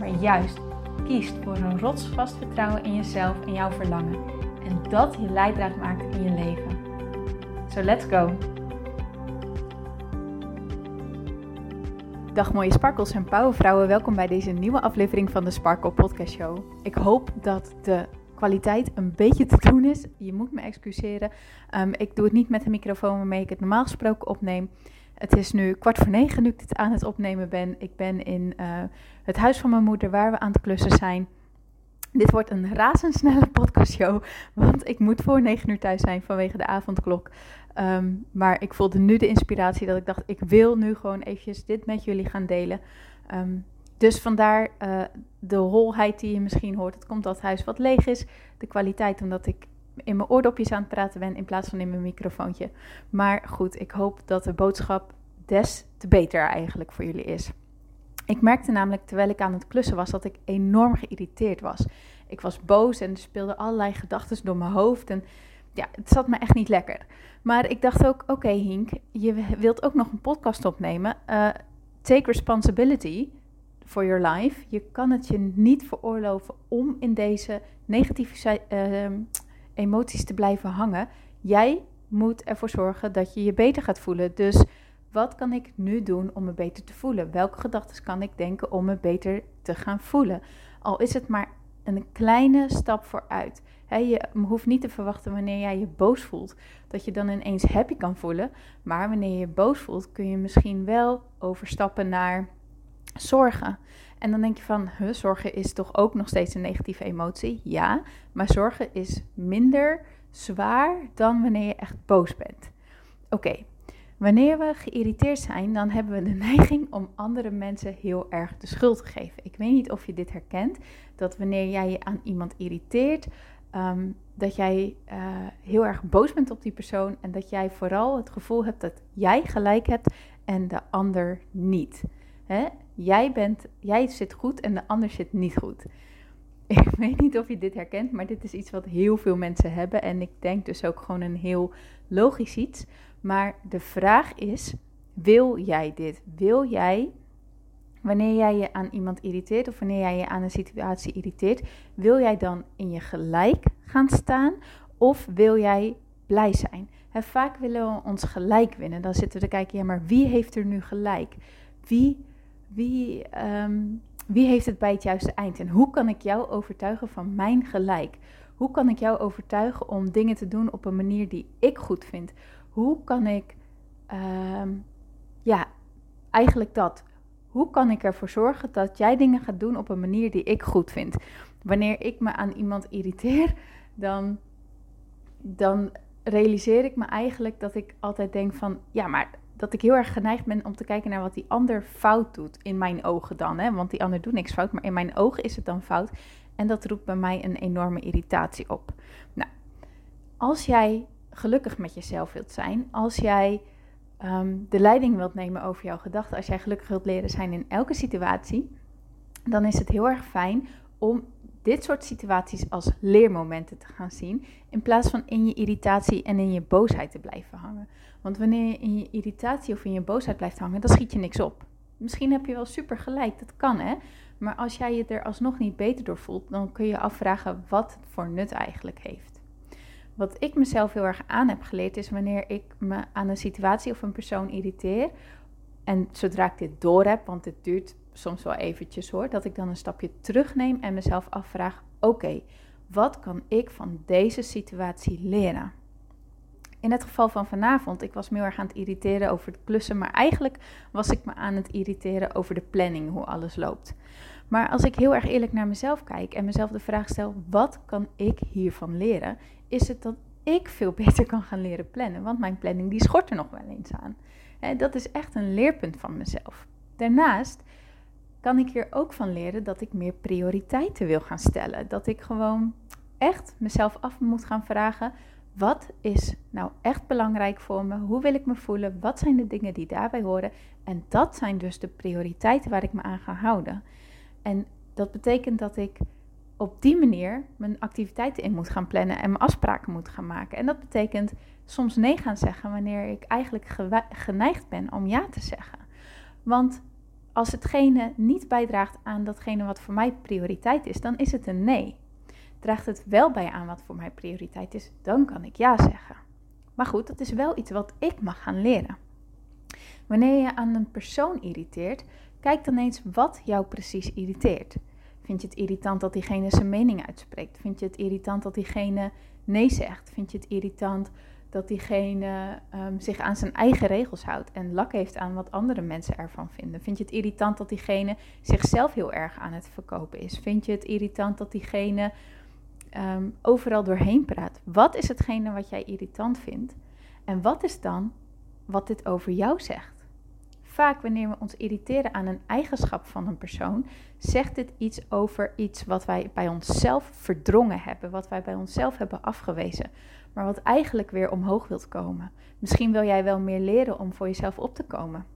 maar juist kiest voor een rotsvast vertrouwen in jezelf en jouw verlangen. En dat je leidraad maakt in je leven. So let's go! Dag mooie sparkels en powervrouwen, welkom bij deze nieuwe aflevering van de Sparkle Podcast Show. Ik hoop dat de kwaliteit een beetje te doen is. Je moet me excuseren. Um, ik doe het niet met de microfoon waarmee ik het normaal gesproken opneem. Het is nu kwart voor negen nu ik dit aan het opnemen ben. Ik ben in uh, het huis van mijn moeder waar we aan het klussen zijn. Dit wordt een razendsnelle podcastshow, want ik moet voor negen uur thuis zijn vanwege de avondklok. Um, maar ik voelde nu de inspiratie dat ik dacht, ik wil nu gewoon eventjes dit met jullie gaan delen. Um, dus vandaar uh, de holheid die je misschien hoort. Het komt dat het huis wat leeg is. De kwaliteit omdat ik in mijn oordopjes aan het praten ben in plaats van in mijn microfoontje. Maar goed, ik hoop dat de boodschap des te beter eigenlijk voor jullie is. Ik merkte namelijk terwijl ik aan het klussen was dat ik enorm geïrriteerd was. Ik was boos en er speelden allerlei gedachten door mijn hoofd. En ja, het zat me echt niet lekker. Maar ik dacht ook: oké, Hink, je wilt ook nog een podcast opnemen. Uh, take responsibility for your life. Je kan het je niet veroorloven om in deze negatieve uh, emoties te blijven hangen. Jij moet ervoor zorgen dat je je beter gaat voelen. Dus wat kan ik nu doen om me beter te voelen? Welke gedachten kan ik denken om me beter te gaan voelen? Al is het maar een kleine stap vooruit. je hoeft niet te verwachten wanneer jij je boos voelt, dat je dan ineens happy kan voelen. Maar wanneer je boos voelt, kun je misschien wel overstappen naar zorgen. En dan denk je van, huh, zorgen is toch ook nog steeds een negatieve emotie? Ja, maar zorgen is minder zwaar dan wanneer je echt boos bent. Oké, wanneer we geïrriteerd zijn, dan hebben we de neiging om andere mensen heel erg de schuld te geven. Ik weet niet of je dit herkent, dat wanneer jij je aan iemand irriteert, ehm, dat jij uh, heel erg boos bent op die persoon en dat jij vooral het gevoel hebt dat jij gelijk hebt en de ander niet. Jij, bent, jij zit goed en de ander zit niet goed. Ik weet niet of je dit herkent, maar dit is iets wat heel veel mensen hebben. En ik denk dus ook gewoon een heel logisch iets. Maar de vraag is: wil jij dit? Wil jij, wanneer jij je aan iemand irriteert of wanneer jij je aan een situatie irriteert, wil jij dan in je gelijk gaan staan of wil jij blij zijn? vaak willen we ons gelijk winnen. Dan zitten we te kijken, ja, maar wie heeft er nu gelijk? Wie wie, um, wie heeft het bij het juiste eind? En hoe kan ik jou overtuigen van mijn gelijk? Hoe kan ik jou overtuigen om dingen te doen op een manier die ik goed vind? Hoe kan ik, um, ja, eigenlijk dat. Hoe kan ik ervoor zorgen dat jij dingen gaat doen op een manier die ik goed vind? Wanneer ik me aan iemand irriteer, dan, dan realiseer ik me eigenlijk dat ik altijd denk van, ja, maar dat ik heel erg geneigd ben om te kijken naar wat die ander fout doet. In mijn ogen dan, hè? want die ander doet niks fout, maar in mijn ogen is het dan fout. En dat roept bij mij een enorme irritatie op. Nou, als jij gelukkig met jezelf wilt zijn, als jij um, de leiding wilt nemen over jouw gedachten, als jij gelukkig wilt leren zijn in elke situatie, dan is het heel erg fijn om dit soort situaties als leermomenten te gaan zien, in plaats van in je irritatie en in je boosheid te blijven hangen. Want wanneer je in je irritatie of in je boosheid blijft hangen, dan schiet je niks op. Misschien heb je wel super gelijk, dat kan hè. Maar als jij je er alsnog niet beter door voelt, dan kun je afvragen wat het voor nut eigenlijk heeft. Wat ik mezelf heel erg aan heb geleerd is wanneer ik me aan een situatie of een persoon irriteer. En zodra ik dit door heb, want het duurt soms wel eventjes hoor, dat ik dan een stapje terugneem en mezelf afvraag: oké, wat kan ik van deze situatie leren? In het geval van vanavond, ik was me heel erg aan het irriteren over het klussen, maar eigenlijk was ik me aan het irriteren over de planning, hoe alles loopt. Maar als ik heel erg eerlijk naar mezelf kijk en mezelf de vraag stel: wat kan ik hiervan leren? Is het dat ik veel beter kan gaan leren plannen, want mijn planning die schort er nog wel eens aan. dat is echt een leerpunt van mezelf. Daarnaast kan ik hier ook van leren dat ik meer prioriteiten wil gaan stellen. Dat ik gewoon echt mezelf af moet gaan vragen: wat is nou echt belangrijk voor me? Hoe wil ik me voelen? Wat zijn de dingen die daarbij horen? En dat zijn dus de prioriteiten waar ik me aan ga houden. En dat betekent dat ik op die manier mijn activiteiten in moet gaan plannen en mijn afspraken moet gaan maken. En dat betekent soms nee gaan zeggen wanneer ik eigenlijk geneigd ben om ja te zeggen. Want als hetgene niet bijdraagt aan datgene wat voor mij prioriteit is, dan is het een nee. Draagt het wel bij aan wat voor mij prioriteit is, dan kan ik ja zeggen. Maar goed, dat is wel iets wat ik mag gaan leren. Wanneer je aan een persoon irriteert, kijk dan eens wat jou precies irriteert. Vind je het irritant dat diegene zijn mening uitspreekt? Vind je het irritant dat diegene nee zegt? Vind je het irritant dat diegene ehm, zich aan zijn eigen regels houdt en lak heeft aan wat andere mensen ervan vinden? Vind je het irritant dat diegene zichzelf heel erg aan het verkopen is? Vind je het irritant dat diegene ehm, overal doorheen praat? Wat is hetgene wat jij irritant vindt? En wat is dan wat dit over jou zegt? Vaak wanneer we ons irriteren aan een eigenschap van een persoon, zegt dit iets over iets wat wij bij onszelf verdrongen hebben, wat wij bij onszelf hebben afgewezen, maar wat eigenlijk weer omhoog wilt komen. Misschien wil jij wel meer leren om voor jezelf op te komen.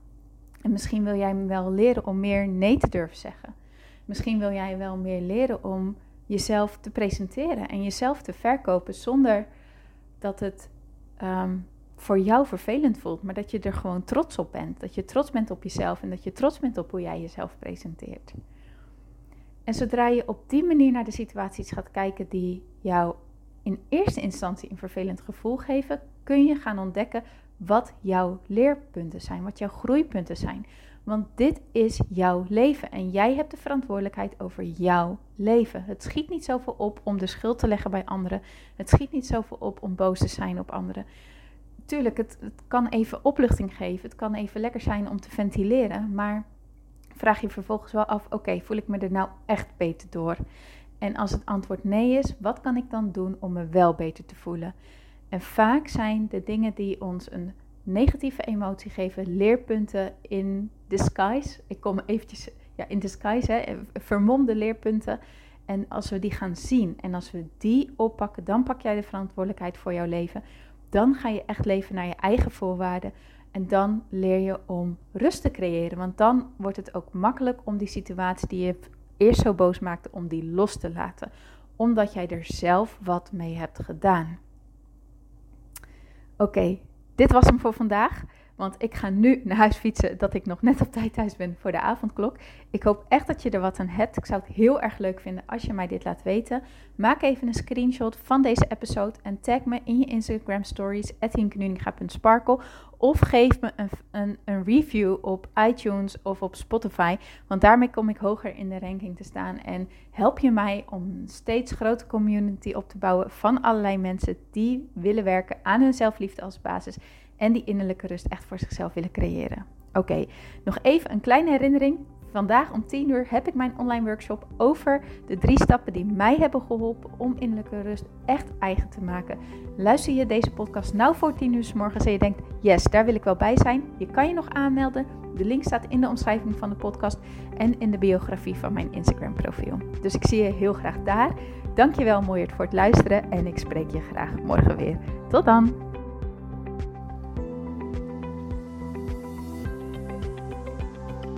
En misschien wil jij wel leren om meer nee te durven zeggen. Misschien wil jij wel meer leren om jezelf te presenteren en jezelf te verkopen zonder dat het ehm, voor jou vervelend voelt, maar dat je er gewoon trots op bent. Dat je trots bent op jezelf en dat je trots bent op hoe jij jezelf presenteert. En zodra je op die manier naar de situaties gaat kijken die jou in eerste instantie een vervelend gevoel geven, kun je gaan ontdekken wat jouw leerpunten zijn, wat jouw groeipunten zijn. Want dit is jouw leven en jij hebt de verantwoordelijkheid over jouw leven. Het schiet niet zoveel op om de schuld te leggen bij anderen. Het schiet niet zoveel op om boos te zijn op anderen tuurlijk, het, het kan even opluchting geven. Het kan even lekker zijn om te ventileren. Maar vraag je vervolgens wel af: oké, voel ik me er nou echt beter door? En als het antwoord nee is, wat kan ik dan doen om me wel beter te voelen? En vaak zijn de dingen die ons een negatieve emotie geven leerpunten in disguise. Ik kom eventjes ja, in disguise, hè, vermomde leerpunten. En als we die gaan zien en als we die oppakken, dan pak jij de verantwoordelijkheid voor jouw leven dan ga je echt leven naar je eigen voorwaarden. En dan leer je om rust te creëren. Want dan wordt het ook makkelijk om die situatie die je eerst zo boos maakte, om die los te laten. Omdat jij er zelf wat mee hebt gedaan. Oké, dit was hem voor vandaag. Want ik ga nu naar huis fietsen dat ik nog net op tijd thuis ben voor de avondklok. Ik hoop echt dat je er wat aan hebt. Ik zou het heel erg leuk vinden als je mij dit laat weten. Maak even een screenshot van deze episode en tag me in je Instagram stories @hienkenuninga.sparkle of geef me een, een, een, review op iTunes of op Spotify. Want daarmee kom ik hoger in de ranking te staan. En help je mij om een steeds grotere community op te bouwen van allerlei mensen die willen werken aan hun zelfliefde als basis en die innerlijke rust echt voor zichzelf willen creëren. Oké, nog even een kleine herinnering. Vandaag om 10 uur heb ik mijn online workshop over de drie stappen die mij hebben geholpen om innerlijke rust echt eigen te maken. Luister je deze podcast nou voor 10 uur s morgens en je denkt, yes, daar wil ik wel bij zijn. Je kan je nog aanmelden. De link staat in de omschrijving van de podcast en in de biografie van mijn Instagram profiel. Dus ik zie je heel graag daar. Dankjewel Mooiert voor het luisteren en ik spreek je graag morgen weer. Tot dan!